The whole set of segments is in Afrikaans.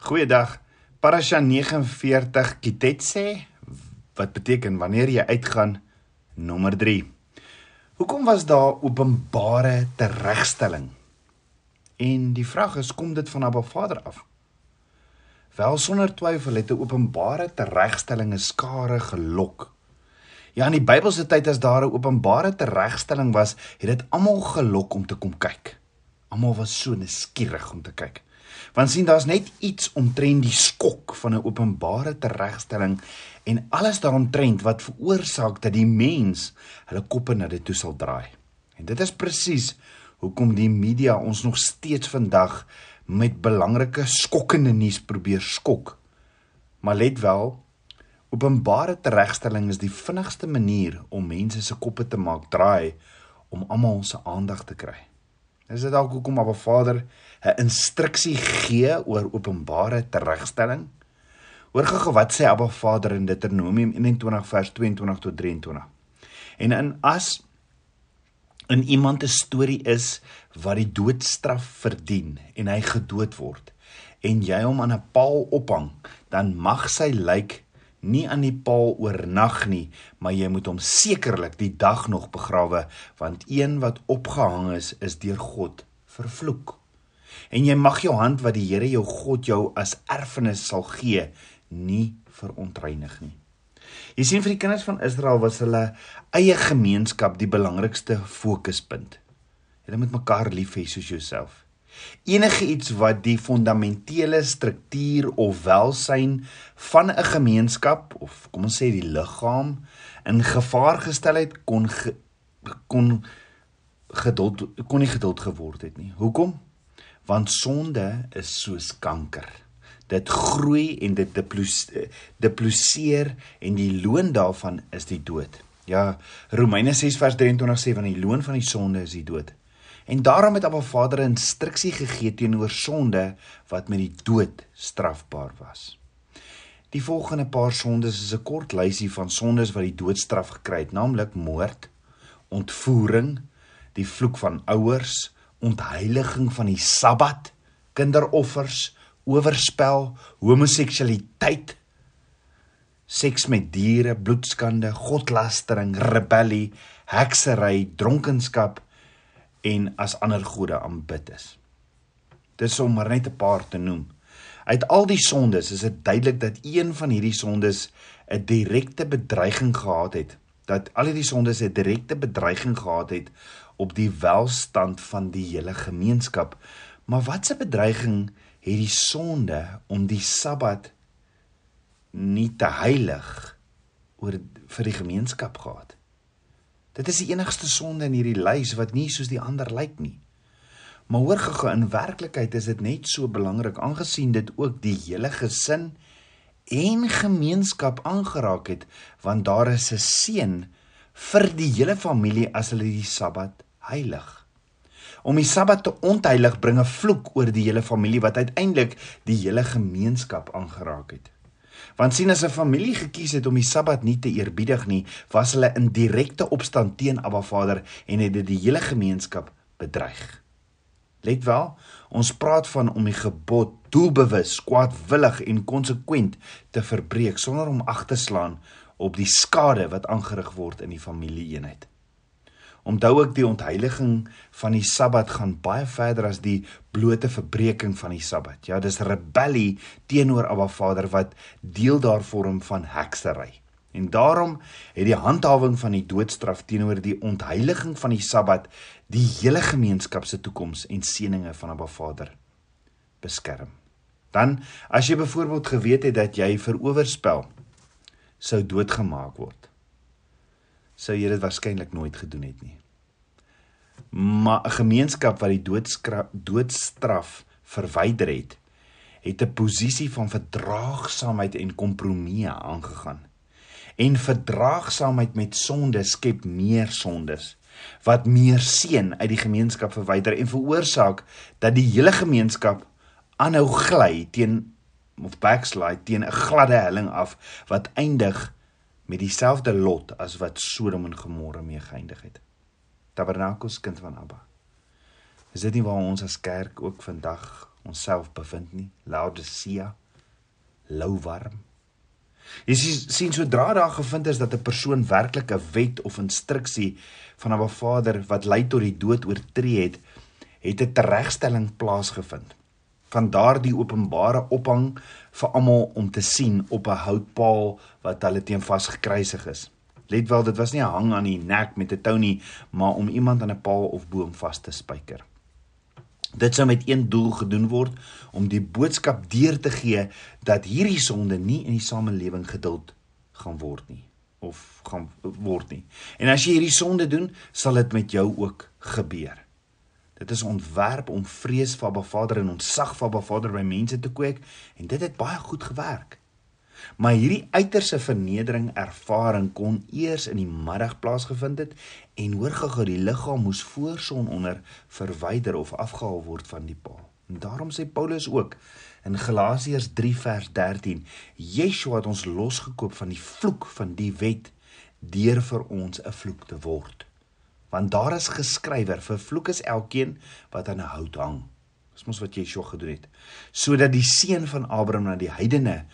Goeiedag. Parasha 49 Kitetse wat beteken wanneer jy uitgaan nommer 3. Hoekom was daar openbare teregstelling? En die vraag is kom dit van Abba Vader af? Wel sonder twyfel het 'n openbare teregstelling 'n skare gelok. Ja, in die Bybelse tyd as daar 'n openbare teregstelling was, het dit almal gelok om te kom kyk. Almal was so nuuskierig om te kyk. Want sien daar's net iets omtrent die skok van 'n openbare teregstelling en alles daaromtrent wat veroorsaak dat die mens hulle koppe na dit toe sal draai. En dit is presies hoekom die media ons nog steeds vandag met belangrike skokkende nuus probeer skok. Maar let wel, openbare teregstelling is die vinnigste manier om mense se koppe te maak draai om almal se aandag te kry. Is dit dalk hoekom Abba Vader 'n instruksie gee oor openbare teregstelling? Hoor gou wat sê Abba Vader in Deuteronomium 21 vers 22 tot 23. En in as in iemand 'n storie is wat die doodstraf verdien en hy gedood word en jy hom aan 'n paal ophang, dan mag sy lijk nie aan die paal oornag nie, maar jy moet hom sekerlik die dag nog begrawe, want een wat opgehang is, is deur God vervloek. En jy mag jou hand wat die Here jou God jou as erfenis sal gee, nie verontreinig nie. Jy sien vir die kinders van Israel was hulle eie gemeenskap die belangrikste fokuspunt. Hulle moet mekaar lief hê soos jouself. Enige iets wat die fundamentele struktuur of welsyn van 'n gemeenskap of kom ons sê die liggaam in gevaar gestel het kon ge, kon geduld kon nie geduld geword het nie. Hoekom? Want sonde is soos kanker. Dit groei en dit deploseer en die loon daarvan is die dood. Ja, Romeine 6 vers 23 sê van die loon van die sonde is die dood. En daarom het Abba Vader 'n instruksie gegee teenoor sonde wat met die dood strafbaar was. Die volgende paar sondes is 'n kort lysie van sondes wat die doodstraf gekry het, naamlik moord, ontvoering, die vloek van ouers, ontheiliging van die Sabbat, kinderoffers, oorspel, homoseksualiteit, seks met diere, bloedskande, godlastering, rebellie, heksery, dronkenskap en as ander gode aanbid is. Dis om maar net 'n paar te noem. Uit al die sondes is dit duidelik dat een van hierdie sondes 'n direkte bedreiging gehad het. Dat al hierdie sondes 'n direkte bedreiging gehad het op die welstand van die hele gemeenskap. Maar watse bedreiging het die sonde om die Sabbat nie te heilig oor vir die gemeenskap gehad? Dit is die enigste sonde in hierdie lys wat nie soos die ander lyk nie. Maar hoor gou, in werklikheid is dit net so belangrik aangesien dit ook die hele gesin en gemeenskap aangeraak het, want daar is 'n seën vir die hele familie as hulle die Sabbat heilig. Om die Sabbat te ontheilig bring 'n vloek oor die hele familie wat uiteindelik die hele gemeenskap aangeraak het. Want sien as 'n familie gekies het om die Sabbat nie te eerbiedig nie, was hulle in direkte opstand teen Abba Vader en het dit die hele gemeenskap bedreig. Let wel, ons praat van om die gebod doelbewus, kwaadwillig en konsekwent te verbreek sonder om ag te slaan op die skade wat aangerig word in die familieeenheid. Onthou ook die ontheiliging van die Sabbat gaan baie verder as die blote verbreeking van die Sabbat. Ja, dis rebellie teenoor Abba Vader wat deel daarvorm van heksery. En daarom het die handhawing van die doodstraf teenoor die ontheiliging van die Sabbat die hele gemeenskap se toekoms en seëninge van Abba Vader beskerm. Dan as jy byvoorbeeld geweet het dat jy vir oorspel sou doodgemaak word sou jy dit waarskynlik nooit gedoen het nie. Maar 'n gemeenskap wat die doodstraf verwyder het, het 'n posisie van verdraagsaamheid en kompromie aangegaan. En verdraagsaamheid met sonde skep meer sondes wat meer seën uit die gemeenskap verwyder en veroorsaak dat die hele gemeenskap aanhou gly teen of backslide teen 'n gladde helling af wat eindig met dieselfde lot as wat Sodom en Gomorra mee geëindig het. Tabernakels kind van Abba. Is dit nie waar ons as kerk ook vandag onsself bevind nie. Laodicea lou warm. Jy sien sodra daar gevind is dat 'n persoon werklik 'n wet of instruksie van 'n Vader wat lei tot die dood oortree het, het 'n teregstelling plaasgevind. Van daardie openbare ophang vir almal om te sien op 'n houtpaal wat hulle teen vasgekruisig is. Let wel, dit was nie 'n hang aan die nek met 'n tou nie, maar om iemand aan 'n paal of boom vas te spyker. Dit sou met een doel gedoen word om die boodskap deur te gee dat hierdie sonde nie in die samelewing geduld gaan word nie of gaan word nie. En as jy hierdie sonde doen, sal dit met jou ook gebeur. Dit is ontwerp om vrees vir Abba Vader en ontsag vir Abba Vader by mense te kweek en dit het baie goed gewerk. Maar hierdie uiterse vernedering ervaring kon eers in die middag plaasgevind het en hoor gou die liggaam moes voor sononder verwyder of afgehaal word van die paal. En daarom sê Paulus ook in Galasiërs 3 vers 13: Yeshua het ons losgekoop van die vloek van die wet deur vir ons 'n vloek te word want daar is geskrywer vervloek is elkeen wat aan 'n hout hang. Dis mos wat Yeshua gedoen het. Sodat die seun van Abraham na die heidene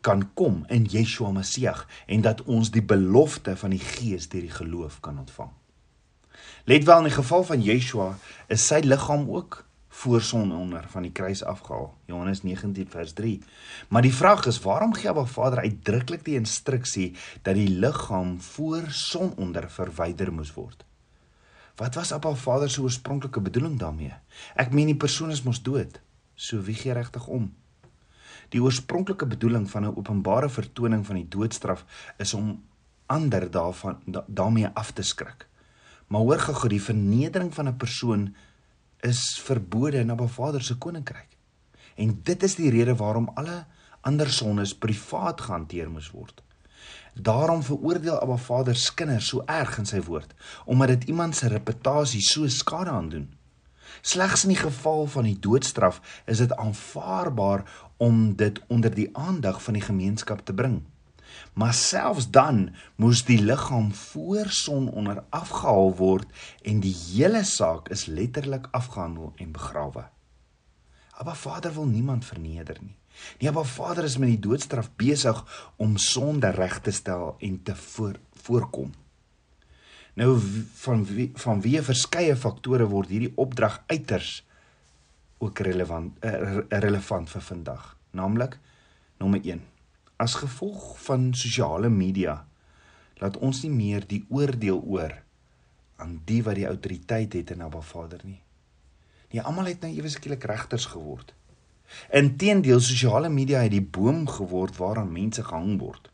kan kom in Yeshua Messie en dat ons die belofte van die gees deur die geloof kan ontvang. Let wel in die geval van Yeshua is sy liggaam ook voor son onder van die kruis afgehaal. Johannes 19 vers 3. Maar die vraag is waarom gee Abba Vader uitdruklik die instruksie dat die liggaam voor son onder verwyder moes word? Wat was Abba Vader se oorspronklike bedoeling daarmee? Ek meen die persoon is mos dood. So wie gee regtig om? Die oorspronklike bedoeling van 'n openbare vertoning van die doodstraf is om ander daarvan da, daarmee af te skrik. Maar hoor gou, die vernedering van 'n persoon is verbode in Abba Vader se koninkryk. En dit is die rede waarom alle ander sondes privaat gehanteer moes word. Daarom veroordeel Abba Vader se kinders so erg in sy woord, omdat dit iemand se reputasie so skade aandoen. Slegs in die geval van die doodstraf is dit aanvaarbaar om dit onder die aandag van die gemeenskap te bring. Maar selfs dan moes die liggaam voor son onder afgehaal word en die hele saak is letterlik afgehandel en begrawe. Abba Vader wil niemand verneder nie. Nee, Abba Vader is met die doodstraf besig om sonde reg te stel en te voor, voorkom. Nou van wie, van wie verskeie faktore word hierdie opdrag uiters ook relevant uh, relevant vir vandag, naamlik nommer 1 As gevolg van sosiale media laat ons nie meer die oordeel oor aan die wat die autoriteit het in Abba Vader nie. Nee, almal het nou ewe skielik regters geword. Inteendeel sosiale media het die boom geword waaraan mense gehang word.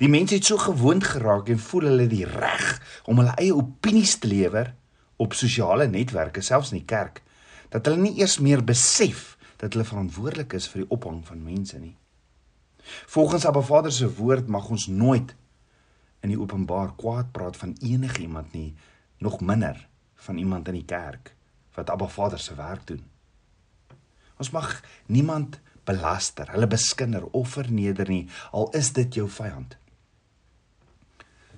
Die mense het so gewoond geraak en voel hulle die reg om hulle eie opinies te lewer op sosiale netwerke, selfs in die kerk, dat hulle nie eers meer besef dat hulle verantwoordelik is vir die ophang van mense nie. Volgens Abba Vader se woord mag ons nooit in die openbaar kwaad praat van enigiemand nie, nog minder van iemand in die kerk wat Abba Vader se werk doen. Ons mag niemand belaster, hulle beskinder of verneder nie, al is dit jou vyand.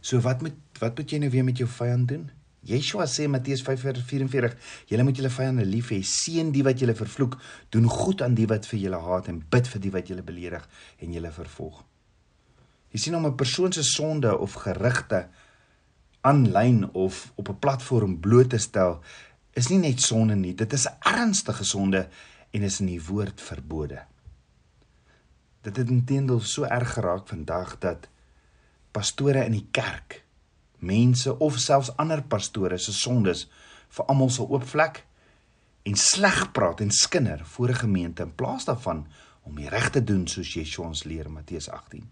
So wat moet wat moet jy nou weer met jou vyand doen? Yeshua sê Matteus 5:44, julle moet julle vyande lief hê, seën die wat julle vervloek, doen goed aan die wat vir julle haat en bid vir die wat julle beledig en julle vervolg. Jy sien om 'n persoon se sonde of gerugte aanlyn of op 'n platform bloot te stel is nie net sonde nie, dit is 'n ernstige sonde en is in die woord verbode. Dit het intendeel so erg geraak vandag dat pastore in die kerk mense of selfs ander pastore se sondes vir almal sal oopvlek en sleg praat en skinder voor 'n gemeente in plaas daarvan om die reg te doen soos Yeshua ons leer in Matteus 18.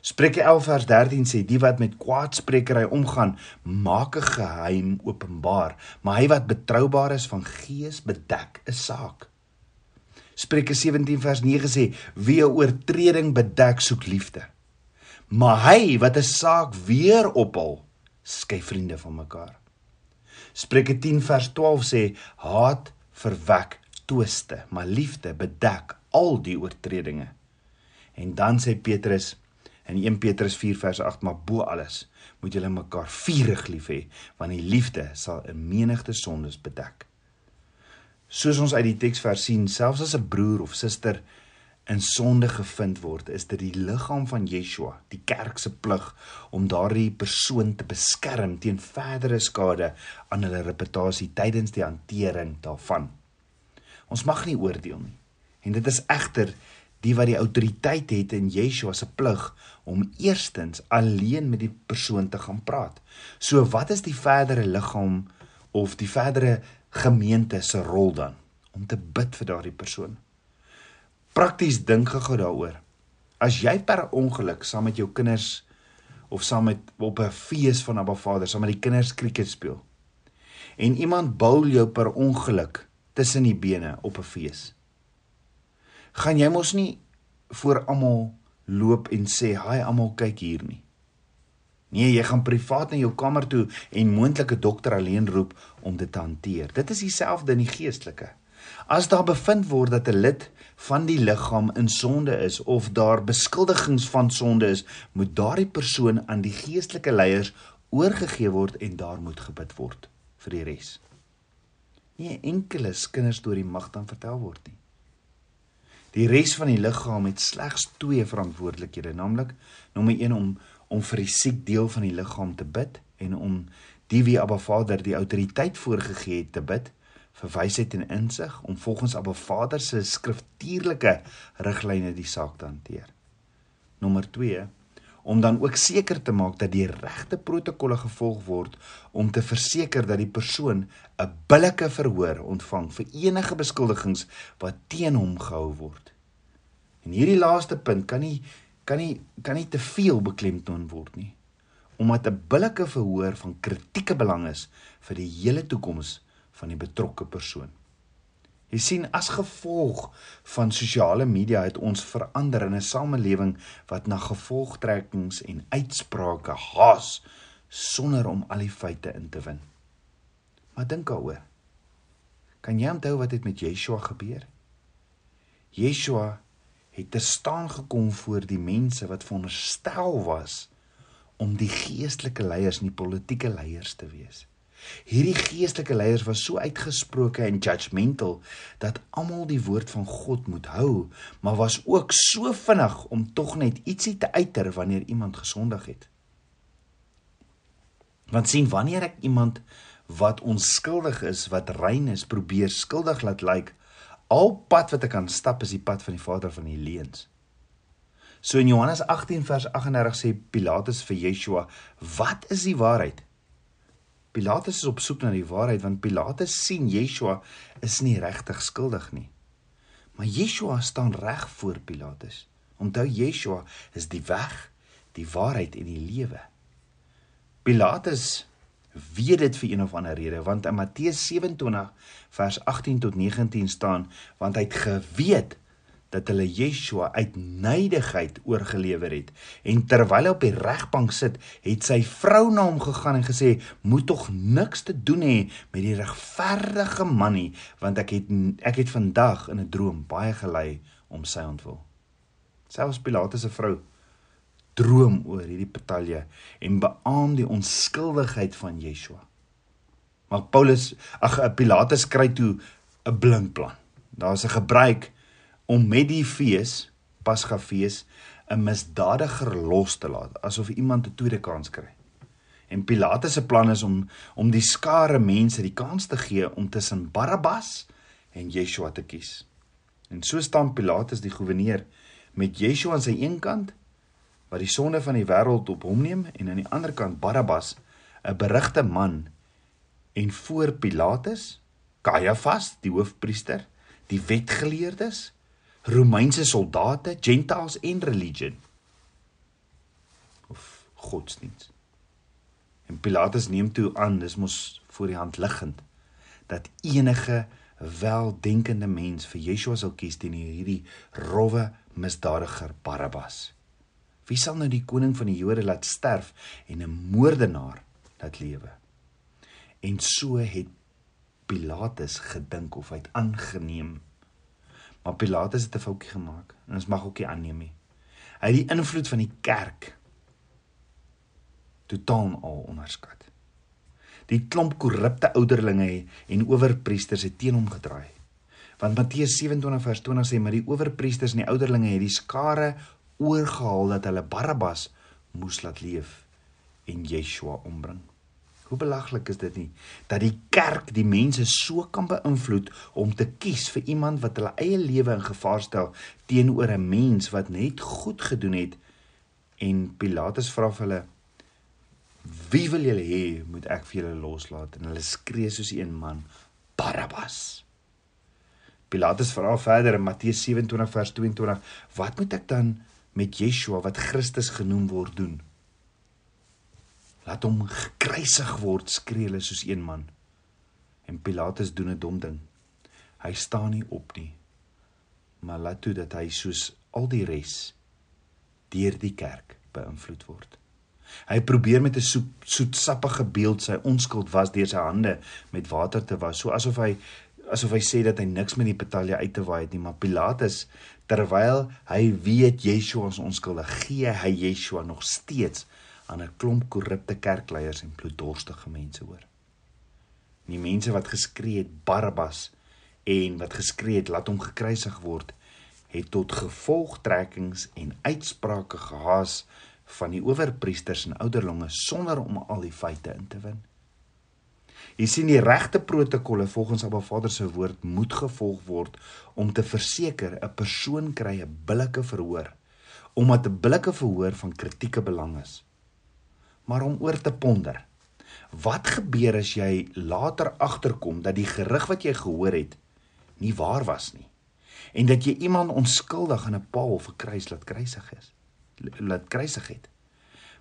Spreuke 11 vers 13 sê die wat met kwaadsprekery omgaan, maak 'n geheim openbaar, maar hy wat betroubaar is van gees bedek 'n saak. Spreuke 17 vers 9 sê wie 'n oortreding bedek soek liefde maar hy wat 'n saak weer ophal, skei vriende van mekaar. Spreuke 10 vers 12 sê haat verwek twiste, maar liefde bedek al die oortredinge. En dan sê Petrus in 1 Petrus 4 vers 8 maar bo alles moet julle mekaar vurig lief hê want die liefde sal 'n menigte sondes bedek. Soos ons uit die teksvers sien, selfs as 'n broer of suster in sonde gevind word, is dit die liggaam van Yeshua, die kerk se plig om daardie persoon te beskerm teen verdere skade aan hulle reputasie tydens die hantering daarvan. Ons mag nie oordeel nie. En dit is egter die wat die autoriteit het in Yeshua se plig om eerstens alleen met die persoon te gaan praat. So wat is die verdere liggaam of die verdere gemeente se rol dan om te bid vir daardie persoon? Prakties dink gou daaroor. As jy per ongeluk saam met jou kinders of saam met op 'n fees van Abba Vader saam met die kinders krieket speel en iemand bou jou per ongeluk tussen die bene op 'n fees. Gaan jy mos nie voor almal loop en sê, "Haai almal, kyk hier nie." Nee, jy gaan privaat na jou kamer toe en moontlike dokter alleen roep om dit te hanteer. Dit is dieselfde in die geestelike. As daar bevind word dat 'n lid van die liggaam in sonde is of daar beskuldigings van sonde is, moet daardie persoon aan die geestelike leiers oorgegee word en daar moet gebid word vir die res. Nie enkele kinderstorie mag dan vertel word nie. Die res van die liggaam het slegs twee verantwoordelikhede, naamlik nommer 1 om om vir die siek deel van die liggaam te bid en om die wie Abba Vader die autoriteit voorgegee het te bid vir wysheid en insig om volgens Abba Vader se skriftuurlike riglyne die saak te hanteer. Nommer 2 om dan ook seker te maak dat die regte protokolle gevolg word om te verseker dat die persoon 'n billike verhoor ontvang vir enige beskuldigings wat teen hom gehou word. En hierdie laaste punt kan nie kan nie kan nie te veel beklemtoon word nie omdat 'n billike verhoor van kritieke belang is vir die hele toekoms van die betrokke persoon. Jy sien as gevolg van sosiale media het ons verander in 'n samelewing wat na gevolgtrekkings en uitsprake haas sonder om al die feite in te win. Maar dink daaroor. Kan jy onthou wat het met Yeshua gebeur? Yeshua het te staan gekom voor die mense wat veronderstel was om die geestelike leiers en die politieke leiers te wees. Hierdie geestelike leiers was so uitgesproke en judgmental dat almal die woord van God moet hou, maar was ook so vinnig om tog net ietsie te uiter wanneer iemand gesondig het. Want sien wanneer ek iemand wat onskuldig is, wat rein is, probeer skuldig laat lyk, al pad wat ek kan stap is die pad van die vader van die leuns. So in Johannes 18 vers 38 sê Pilatus vir Yeshua, "Wat is die waarheid?" Pilatus is op soek na die waarheid want Pilatus sien Yeshua is nie regtig skuldig nie. Maar Yeshua staan reg voor Pilatus. Onthou Yeshua is die weg, die waarheid en die lewe. Pilatus weet dit vir een of ander rede want in Matteus 27 vers 18 tot 19 staan want hy het geweet dat hulle Yeshua uit nydigheid oorgelewer het en terwyl hy op die regbank sit, het sy vrou na hom gegaan en gesê: "Moet tog niks te doen hê met die regverdige man nie, want ek het ek het vandag in 'n droom baie gelei om sy ontwil." Selfs Pilatus se vrou droom oor hierdie betalje en beamoen die onskuldigheid van Yeshua. Maar Paulus, ag Pilatus kry toe 'n blink plan. Daar's 'n gebruik om met die fees, Pasgafees, 'n misdadiger los te laat, asof iemand 'n tweede kans kry. En Pilatus se plan is om om die skare mense die kans te gee om tussen Barabbas en Yeshua te kies. En so staan Pilatus die goewerneur met Yeshua aan sy een kant wat die sonde van die wêreld op hom neem en aan die ander kant Barabbas, 'n berigte man. En voor Pilatus, Kajafas, die hoofpriester, die wetgeleerdes, Romeinse soldate, Gentiles en religion of godsdiens. En Pilatus neem toe aan, dis mos voor die hand liggend dat enige weldenkende mens vir Yeshua sal kies teen hierdie rowwe misdadiger Barabbas. Wie sal nou die koning van die Jode laat sterf en 'n moordenaar laat lewe? En so het Pilatus gedink of hy het aangeneem Maar Pilatus het 'n foutjie gemaak en ons mag ook nie aanneem nie. Hy het die invloed van die kerk totaal al onderskat. Die klomp korrupte ouderlinge en owerpriesters het teen hom gedraai. Want Matteus 27 vers 20 sê maar die owerpriesters en die ouderlinge het die skare oorgehaal dat hulle Barabbas moes laat leef en Yeshua ombring. Hoe belaglik is dit nie dat die kerk die mense so kan beïnvloed om te kies vir iemand wat hulle eie lewe in gevaar stel teenoor 'n mens wat net goed gedoen het? En Pilatus vra vir hulle wie wil julle hê moet ek vir julle loslaat? En hulle skree soos een man Barabbas. Pilatus vra verder in Matteus 27 vers 22 wat moet ek dan met Yeshua wat Christus genoem word doen Laat hom gekruisig word, skree hulle soos een man. En Pilatus doen 'n dom ding. Hy staan nie op nie. Maar laat toe dat hy soos al die res deur die kerk beïnvloed word. Hy probeer met 'n soet, soetsappige beeld sy onskuld was deur sy hande met water te was, so asof hy asof hy sê dat hy niks met die betalje uit te waai het nie, maar Pilatus terwyl hy weet Yeshua is onskuldig, gee hy Yeshua nog steeds aan 'n klomp korrupte kerkleiers en bloeddorstige mense hoor. Die mense wat geskree het Barabbas en wat geskree het laat hom gekruisig word, het tot gevolgtrekkings en uitsprake gehaas van die owerpriesters en ouderlinge sonder om al die feite in te win. Jy sien die regte protokolle volgens Abba Vader se woord moet gevolg word om te verseker 'n persoon kry 'n billike verhoor omdat 'n billike verhoor van kritieke belang is maar om oor te ponder. Wat gebeur as jy later agterkom dat die gerug wat jy gehoor het nie waar was nie? En dat jy iemand onskuldig aan 'n paal 'n kruis laat kruisig is laat kruisig het?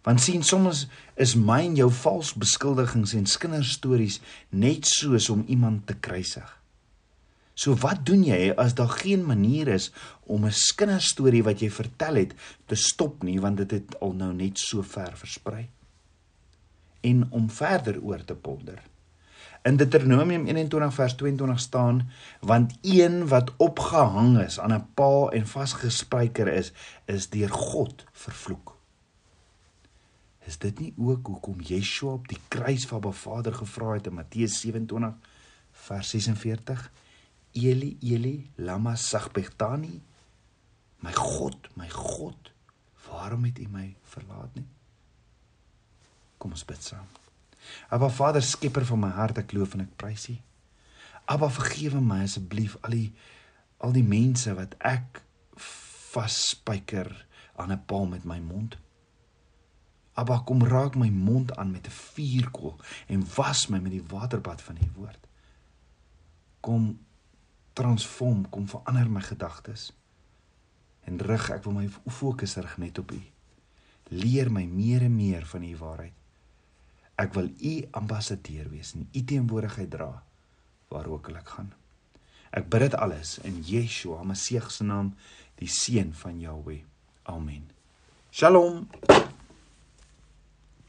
Want sien soms is myn jou vals beskuldigings en kinderstories net soos om iemand te kruisig. So wat doen jy as daar geen manier is om 'n kinderstorie wat jy vertel het te stop nie want dit het al nou net so ver versprei en om verder oor te ponder. In Deuteronomium 21 vers 22 staan: "Want een wat opgehang is aan 'n paal en vasgespijker is, is deur God vervloek." Is dit nie ook hoekom Yeshua op die kruis van Ba Vader gevra het in Matteus 27 vers 46: "Eli, Eli, lama sabachthani?" My God, my God, waarom het U my verlaat nie? Kom ons bid saam. Aba Vader, skepper van my hart, ek loof en ek prys U. Aba vergewe my asseblief al die al die mense wat ek vasspyker aan 'n paal met my mond. Aba kom raak my mond aan met 'n vuurkoel en was my met die waterbad van U woord. Kom transform, kom verander my gedagtes. En rig, ek wil my fokus rig net op U. Leer my meer en meer van U waarheid. Ek wil u ambassadeur wees en u teenwoordigheid dra waar ook al ek gaan. Ek bid dit alles in Yeshua, Messie se naam, die seun van Jahweh. Amen. Shalom.